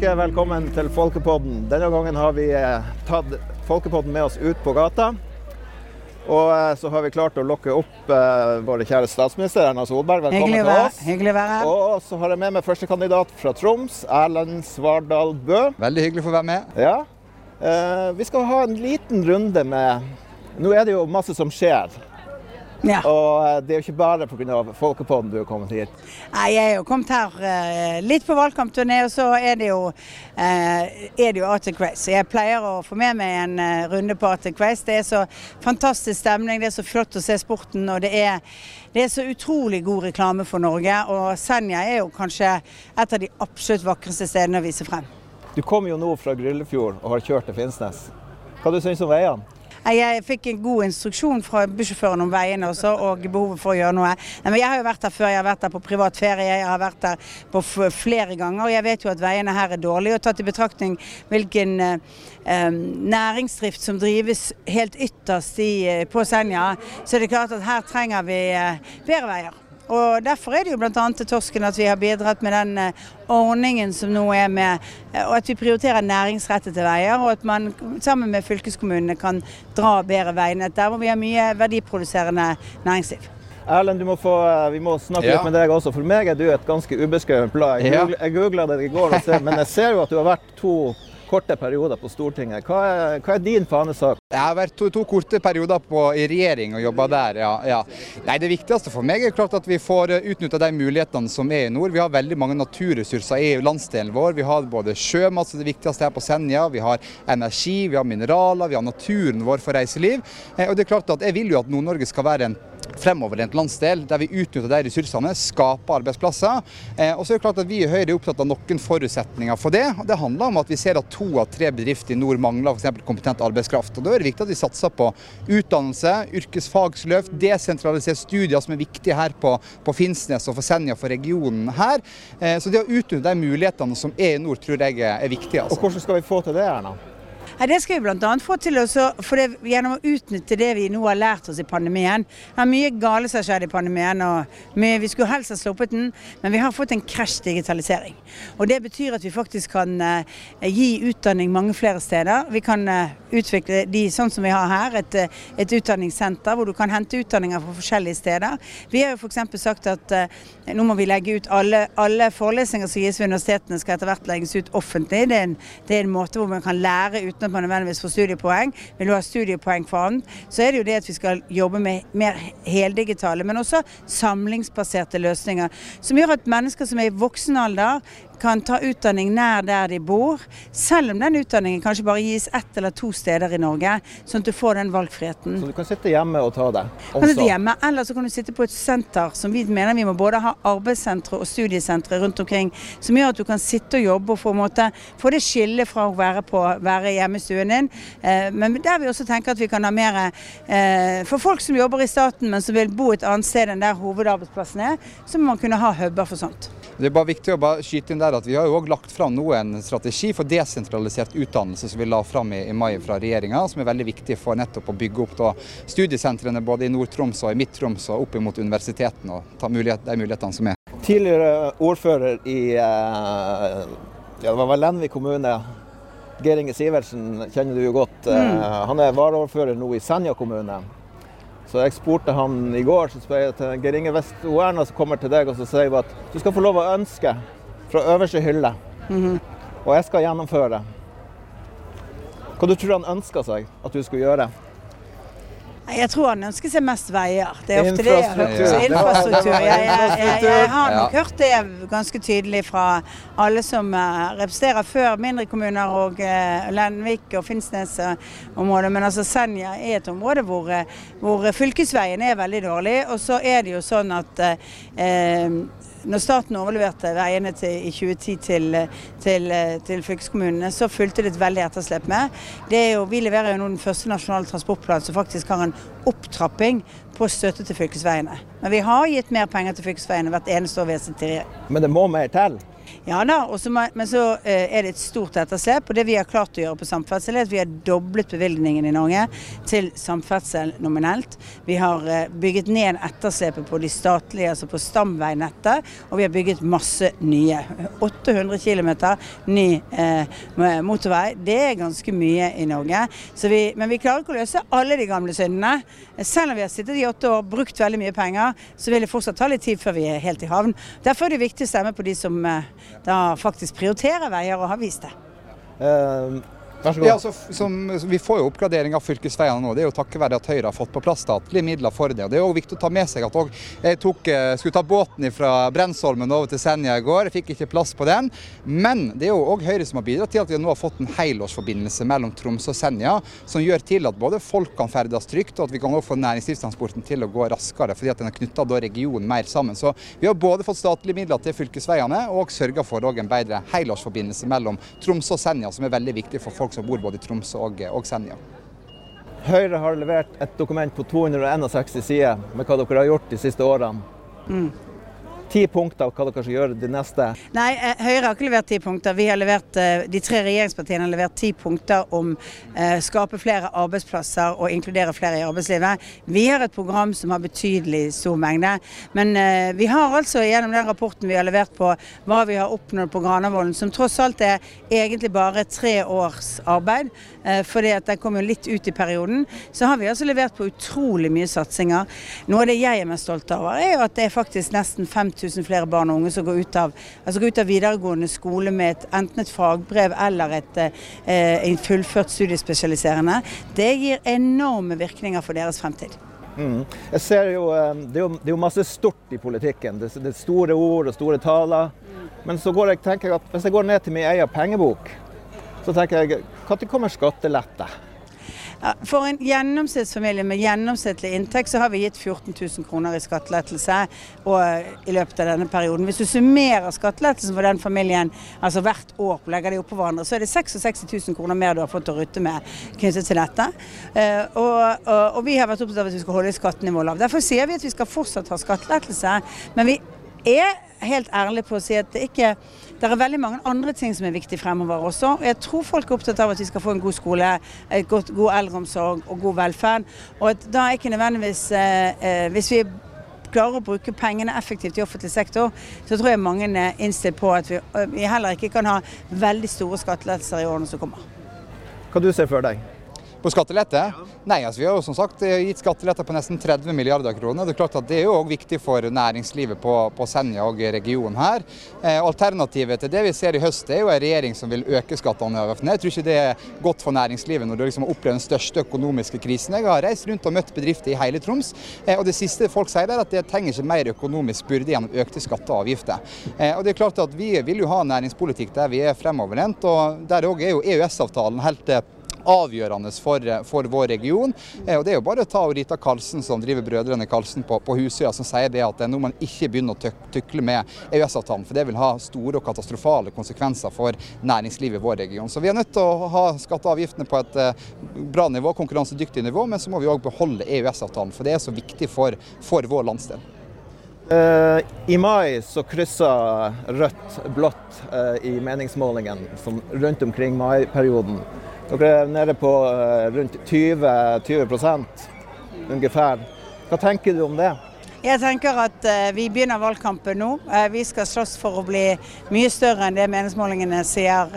ønsker jeg velkommen til Folkepodden. Denne gangen har vi eh, tatt Folkepodden med oss ut på gata. Og eh, så har vi klart å lokke opp eh, vår kjære statsminister Erna Solberg. Velkommen Hyggelig å til oss. hyggelig å være her. Og så har jeg med meg førstekandidat fra Troms, Erlend Svardal Bø. Veldig hyggelig å få være med. Ja. Eh, vi skal ha en liten runde med Nå er det jo masse som skjer. Ja. Og eh, det er jo ikke bare pga. Folkepodden du har kommet hit. Nei, jeg er jo kommet her eh, litt på valgkampturné, og så er det jo, eh, er det jo Arctic Race. Jeg pleier å få med meg en runde på Arctic Race. Det er så fantastisk stemning, det er så flott å se sporten, og det er, det er så utrolig god reklame for Norge. Og Senja er jo kanskje et av de absolutt vakreste stedene å vise frem. Du kommer jo nå fra Gryllefjord og har kjørt til Finnsnes. Hva du syns du om veiene? Jeg fikk en god instruksjon fra bussjåføren om veiene også, og behovet for å gjøre noe. Nei, jeg har jo vært der før, jeg har vært der på privat ferie, jeg har vært der på flere ganger. Og jeg vet jo at veiene her er dårlige, og tatt i betraktning hvilken eh, næringsdrift som drives helt ytterst i, eh, på Senja, så er det klart at her trenger vi eh, bedre veier. Og Derfor er det jo bl.a. til Torsken at vi har bidratt med den eh, ordningen som nå er med, eh, og at vi prioriterer næringsrettede veier, og at man sammen med fylkeskommunene kan dra bedre veinett der hvor vi har mye verdiproduserende næringsliv. Erlend, du må få, eh, vi må snakke Ja. litt med deg også. For meg er du et ganske ubeskrevet blad. Jeg googla- det i går, men jeg ser jo at du har vært to korte perioder på Stortinget. Hva er, hva er din fanesak? Jeg har vært to, to korte perioder på, i regjering og jobba der. Ja, ja. Nei, Det viktigste for meg er klart at vi får utnytta de mulighetene som er i nord. Vi har veldig mange naturressurser i landsdelen vår. Vi har både sjømat, som det viktigste her på Senja, vi har energi, vi har mineraler, vi har naturen vår for reiseliv. Eh, Og det er klart at Jeg vil jo at Nord-Norge skal være en fremoverlent landsdel, der vi utnytter de ressursene, skaper arbeidsplasser. Eh, og så er det klart at Vi i Høyre er opptatt av noen forutsetninger for det. og Det handler om at vi ser at to av tre bedrifter i nord mangler f.eks. kompetent arbeidskraft. og Da er det viktig at vi satser på utdannelse, yrkesfagsløft, desentraliserte studier som er viktige her på, på Finnsnes og for Senja for regionen her. Eh, så det å utnytte de mulighetene som er i nord, tror jeg er, viktig. Altså. Og hvordan skal vi få til det, Erna? Nei, Det skal vi bl.a. få til også, for det, gjennom å utnytte det vi nå har lært oss i pandemien. Det er mye gale som har skjedd i pandemien, og mye, vi skulle helst ha sluppet den, men vi har fått en krasj digitalisering. Og Det betyr at vi faktisk kan eh, gi utdanning mange flere steder. Vi kan eh, utvikle de sånn som vi har her, et, eh, et utdanningssenter hvor du kan hente utdanninger fra forskjellige steder. Vi har jo f.eks. sagt at eh, nå må vi legge ut alle, alle forelesninger som gis ved universitetene skal etter hvert legges ut offentlig. Det er, en, det er en måte hvor man kan lære uten at man nødvendigvis får studiepoeng. Vil du ha studiepoeng for annet, så er det jo det at vi skal jobbe med mer heldigitale, men også samlingsbaserte løsninger. Som gjør at mennesker som er i voksen alder kan ta utdanning nær der de bor, selv om den utdanningen kanskje bare gis ett eller to steder i Norge, sånn at du får den valgfriheten. Så du kan sitte hjemme og ta det? Kan sitte hjemme, eller så kan du sitte på et senter som vi mener vi må både ha arbeidssentre og studiesentre rundt omkring, som gjør at du kan sitte og jobbe og få, måte, få det skillet fra å være, på, være hjemme i stuen din. Eh, men der vi også tenker at vi kan ha mer eh, For folk som jobber i staten, men som vil bo et annet sted enn der hovedarbeidsplassen er, så må man kunne ha huber for sånt. Det er bare viktig å bare skyte inn der at Vi har jo også lagt fram nå en strategi for desentralisert utdannelse som vi la fram i, i mai fra regjeringa, som er veldig viktig for nettopp å bygge opp da, studiesentrene både i Nord-Troms og i Midt-Troms og opp mot universitetene og ta mulighet, de mulighetene som er. Tidligere ordfører i eh, ja, det var Lenvik kommune. Geir Inge Sivertsen kjenner du jo godt. Mm. Han er varaordfører nå i Senja kommune. Så jeg spurte han i går, så spør jeg til Geir Inge hvis Erna kommer til deg og så sier at du skal få lov å ønske fra øverste hylle, og jeg skal gjennomføre. Hva du tror han ønska seg at du skulle gjøre? Jeg tror han ønsker seg mest veier. Det er ofte det jeg har hørt. Infrastruktur. Så infrastruktur. Jeg, jeg, jeg, jeg har nok hørt det ganske tydelig fra alle som eh, representerer før mindre kommuner og eh, Lenvik og Finnsnes-området. Men altså Senja er et område hvor, eh, hvor fylkesveien er veldig dårlig. Og så er det jo sånn at eh, når staten overleverte veiene til, i 2010 til, til, til fylkeskommunene, så fulgte det et veldig etterslep med. Jo, vi leverer jo nå den første nasjonale transportplanen som faktisk har en opptrapping på støtte til fylkesveiene. Men vi har gitt mer penger til fylkesveiene hvert eneste år vi har sittet i regjering. Men det må mer til. Ja da, også, men så eh, er det et stort etterslep. Og det vi har klart å gjøre på samferdsel, er at vi har doblet bevilgningen i Norge til samferdsel nominelt. Vi har eh, bygget ned etterslepet på de statlige, altså på stamveinettet, og vi har bygget masse nye. 800 km ny eh, motorvei. Det er ganske mye i Norge. Vi, men vi klarer ikke å løse alle de gamle syndene. Selv om vi har sittet i åtte år, brukt veldig mye penger, så vil det fortsatt ta litt tid før vi er helt i havn. Derfor er det viktig å stemme på de som da faktisk prioriterer veier og har vist det. Vær så god. Ja, altså, som, vi får jo oppgradering av fylkesveiene nå. Det er jo takket være at Høyre har fått på plass statlige midler for det. Og Det er jo viktig å ta med seg at jeg tok, eh, skulle ta båten fra Brensholmen over til Senja i går. Jeg fikk ikke plass på den. Men det er jo òg Høyre som har bidratt til at vi nå har fått en helårsforbindelse mellom Tromsø og Senja, som gjør til at både folk kan ferdes trygt, og at vi kan også få næringslivstransporten til å gå raskere, fordi at den har knytta regionen mer sammen. Så vi har både fått statlige midler til fylkesveiene, og sørga for en bedre helårsforbindelse mellom Tromsø og Senja, som er veldig viktig for folk folk som bor både i Tromsø og, og Senja. Høyre har levert et dokument på 261 sider med hva dere har gjort de siste årene. Mm ti punkter hva dere skal gjøre det neste? Nei, eh, Høyre har ikke levert ti punkter. Vi har levert, eh, De tre regjeringspartiene har levert ti punkter om eh, skape flere arbeidsplasser og inkludere flere i arbeidslivet. Vi har et program som har betydelig stor mengde. Men eh, vi har altså gjennom den rapporten vi har levert på hva vi har oppnådd på Granavolden, som tross alt er egentlig bare tre års arbeid, eh, fordi at den kom jo litt ut i perioden, så har vi altså levert på utrolig mye satsinger. Noe av det jeg er mest stolt over, er jo at det er faktisk nesten 5000 000 flere barn og unge som går ut av, altså går ut av videregående skole med et, enten et fagbrev eller et, eh, en fullført studiespesialiserende. Det gir enorme virkninger for deres fremtid. Mm. Jeg ser jo, eh, det, er jo, det er jo masse stort i politikken. Det, det er store ord og store taler. Men så går jeg, tenker jeg at hvis jeg går ned til min egen pengebok, så tenker jeg når kommer skattelette? For en gjennomsnittsfamilie med gjennomsnittlig inntekt så har vi gitt 14 000 kroner i skattelettelse i løpet av denne perioden. Hvis du summerer skattelettelsen for den familien altså hvert år, legger de oppå hverandre, så er det 66 000 kroner mer du har fått å rutte med knyttet til dette. Eh, og, og, og vi har vært opptatt av at vi skal holde skattenivået lavt. Derfor sier vi at vi skal fortsatt ha skattelettelse. men vi er helt ærlig på å si at det ikke det er veldig mange andre ting som er viktig fremover også. Jeg tror folk er opptatt av at vi skal få en god skole, godt, god eldreomsorg og god velferd. Og at da er ikke nødvendigvis eh, eh, Hvis vi klarer å bruke pengene effektivt i offentlig sektor, så tror jeg mange er innstilt på at vi, eh, vi heller ikke kan ha veldig store skattelettelser i årene som kommer. Hva du ser for deg? På skattelette? Nei, altså vi har jo som sagt eh, gitt skattelette på nesten 30 milliarder kroner. Det er klart at det er jo òg viktig for næringslivet på, på Senja og regionen her. Eh, alternativet til det vi ser i høst, er jo en regjering som vil øke skattene. Jeg tror ikke det er godt for næringslivet når du liksom har opplevd den største økonomiske krisen. Jeg har reist rundt og møtt bedrifter i hele Troms, eh, og det siste folk sier er at det trenger ikke mer økonomisk byrde gjennom økte skatter og avgifter. Og det er klart at Vi vil jo ha næringspolitikk der vi er fremoverlent, og der òg er jo EØS-avtalen helt avgjørende for, for, vår region. Eh, og Det er jo bare å ta Rita Karlsen, som driver Brødrene Karlsen på, på Husøya, som sier det at nå må man ikke begynne å tykle med EØS-avtalen, for det vil ha store og katastrofale konsekvenser for næringslivet i vår region. Så vi er nødt til å ha skatte og avgiftene på et eh, bra nivå, konkurransedyktig nivå, men så må vi òg beholde EØS-avtalen, for det er så viktig for, for vår landsdel. I mai så kryssa rødt blått i meningsmålingen som rundt omkring maiperioden. Dere er nede på eh, rundt 20, 20% ungefær. Hva tenker du om det? Jeg tenker at uh, vi begynner valgkampen nå. Uh, vi skal slåss for å bli mye større enn det meningsmålingene sier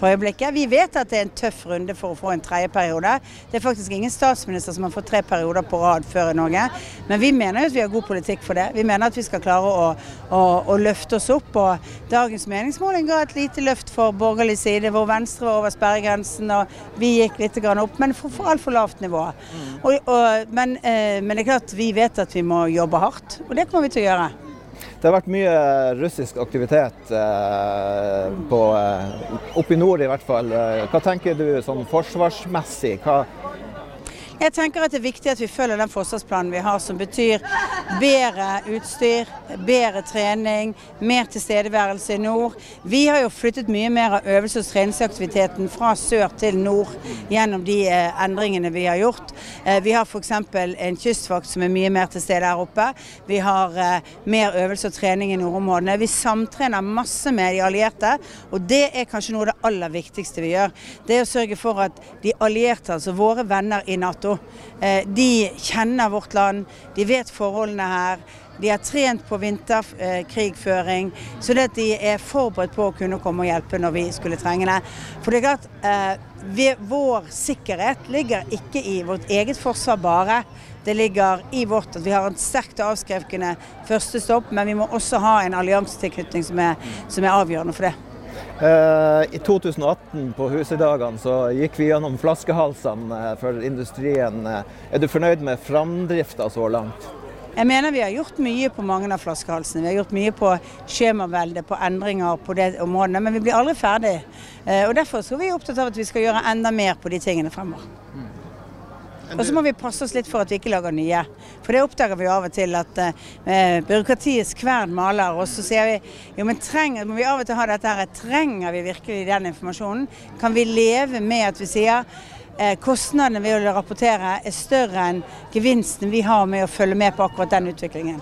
for øyeblikket. Vi vet at det er en tøff runde for å få en tredje periode. Det er faktisk ingen statsminister som har fått tre perioder på rad før i Norge. Men vi mener jo at vi har god politikk for det. Vi mener at vi skal klare å, å, å løfte oss opp. Og dagens meningsmåling ga et lite løft for borgerlig side, hvor Venstre var over sperregrensen og vi gikk litt opp, men for, for altfor lavt nivå. Mm. Og, og, men, men det er klart vi vet at vi må jobbe hardt. Og det kommer vi til å gjøre. Det har vært mye russisk aktivitet eh, på, eh, oppe i nord i hvert fall. Hva tenker du sånn forsvarsmessig? Hva Jeg tenker at det er viktig at vi følger den forsvarsplanen vi har, som betyr bedre utstyr, bedre trening, mer tilstedeværelse i nord. Vi har jo flyttet mye mer av øvelse- og treningsaktiviteten fra sør til nord gjennom de eh, endringene vi har gjort. Eh, vi har f.eks. en kystvakt som er mye mer til stede her oppe. Vi har eh, mer øvelse og trening i nordområdene. Vi samtrener masse med de allierte, og det er kanskje noe av det aller viktigste vi gjør. Det er å sørge for at de allierte, altså våre venner i Nato, Eh, de kjenner vårt land, de vet forholdene her. De har trent på vinterkrigføring, så det at de er forberedt på å kunne komme og hjelpe når vi skulle trenge det. For det er klart, eh, vår sikkerhet ligger ikke i vårt eget forsvar bare. Det ligger i vårt at vi har en sterkt avskrevne første stopp, men vi må også ha en alliansetilknytning som, som er avgjørende for det. Eh, I 2018 på Husedagene så gikk vi gjennom flaskehalsene eh, for industrien. Eh, er du fornøyd med framdrifta så langt? Jeg mener vi har gjort mye på mange av flaskehalsene. Vi har gjort mye på skjemaveldet, på endringer på det området, men vi blir aldri ferdig. Og Derfor er vi opptatt av at vi skal gjøre enda mer på de tingene fremover. Og så må vi passe oss litt for at vi ikke lager nye. For det oppdager vi av og til at eh, byråkratiets kvern maler. Og så sier vi jo, men trenger, må vi av og til ha dette her, trenger vi virkelig den informasjonen? Kan vi leve med at vi sier eh, kostnadene ved å rapportere er større enn gevinsten vi har med å følge med på akkurat den utviklingen?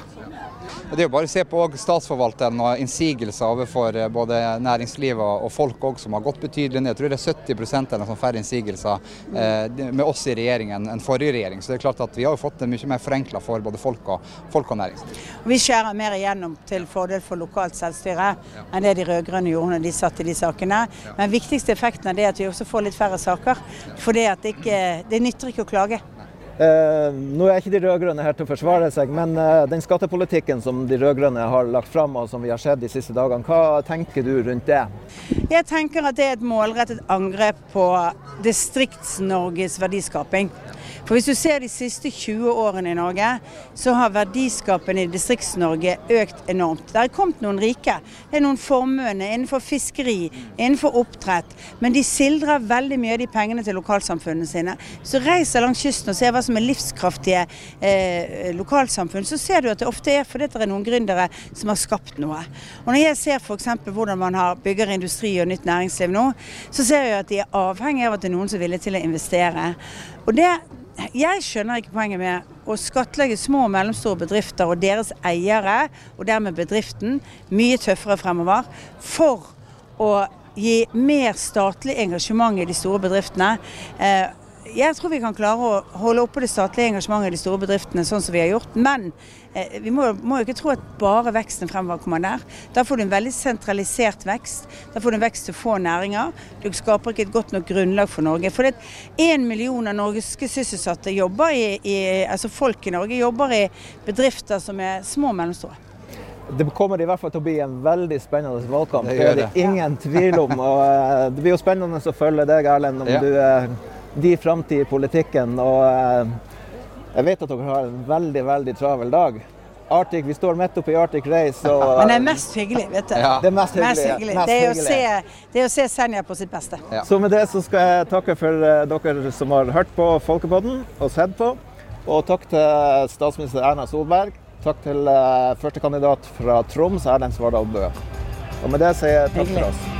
Det er jo bare å se på statsforvalteren og innsigelser overfor eh, både næringslivet og folk også, som har gått betydelig ned. Jeg tror det er 70 eller sånn færre innsigelser eh, med oss i regjeringen enn forrige regjering. Så det er klart at vi har jo fått det mye mer forenkla for både folk og, folk og næringsliv. Vi skjærer mer igjennom til fordel for lokalt selvstyre enn det de rød-grønne gjorde når de satt i de sakene. Men viktigste effekten av det er at vi også får litt færre saker. For det, ikke, det nytter ikke å klage. Eh, nå er ikke de rød-grønne her til å forsvare seg, men eh, den skattepolitikken som de rød-grønne har lagt fram og som vi har sett de siste dagene, hva tenker du rundt det? Jeg tenker at det er et målrettet angrep på Distrikts-Norges verdiskaping. For Hvis du ser de siste 20 årene i Norge, så har verdiskapene i Distrikts-Norge økt enormt. Det er kommet noen rike. Det er noen formuende innenfor fiskeri, innenfor oppdrett. Men de sildrer veldig mye av de pengene til lokalsamfunnene sine. Så reiser langs kysten og ser hva som er livskraftige eh, lokalsamfunn, så ser du at det ofte er fordi det er noen gründere som har skapt noe. Og Når jeg ser f.eks. hvordan man har bygger industri og nytt næringsliv nå, så ser jeg at de er avhengig av at det er noen som er villige til å investere. Og det jeg skjønner ikke poenget med å skattlegge små og mellomstore bedrifter og deres eiere, og dermed bedriften, mye tøffere fremover, for å gi mer statlig engasjement i de store bedriftene. Eh, jeg tror vi kan klare å holde oppe det statlige engasjementet i de store bedriftene sånn som vi har gjort. Men eh, vi må, må, jo ikke tro at bare veksten fremover kommer der. Da får du en veldig sentralisert vekst. Da får du en vekst til få næringer. Du skaper ikke et godt nok grunnlag for Norge. For én million av norske sysselsatte jobber i, i, altså folk i Norge jobber i bedrifter som er små og mellomstore. Det kommer i hvert fall til å bli en veldig spennende valgkamp. Det, det er det ingen tvil om. og eh, Det blir jo spennende å følge deg, Erlend, om ja. du eh, de framtid i politikken. Og eh, jeg vet at dere har en veldig, veldig travel dag. Arctic, Vi står midt oppe i Arctic Race. Og, Men det er mest hyggelig, vet du. Ja. Det er mest hyggelig. Mest hyggelig. Mest det, er hyggelig. Se, det, er å se, Senja på sitt beste. Ja. Så med det så skal jeg takke for uh, dere som har hørt på Folkepodden og sett på. Og takk til statsminister Erna Solberg. Takk til uh, førstekandidat fra Troms, Erlend Svardal Bø. Og med det sier jeg takk hyggelig. for oss.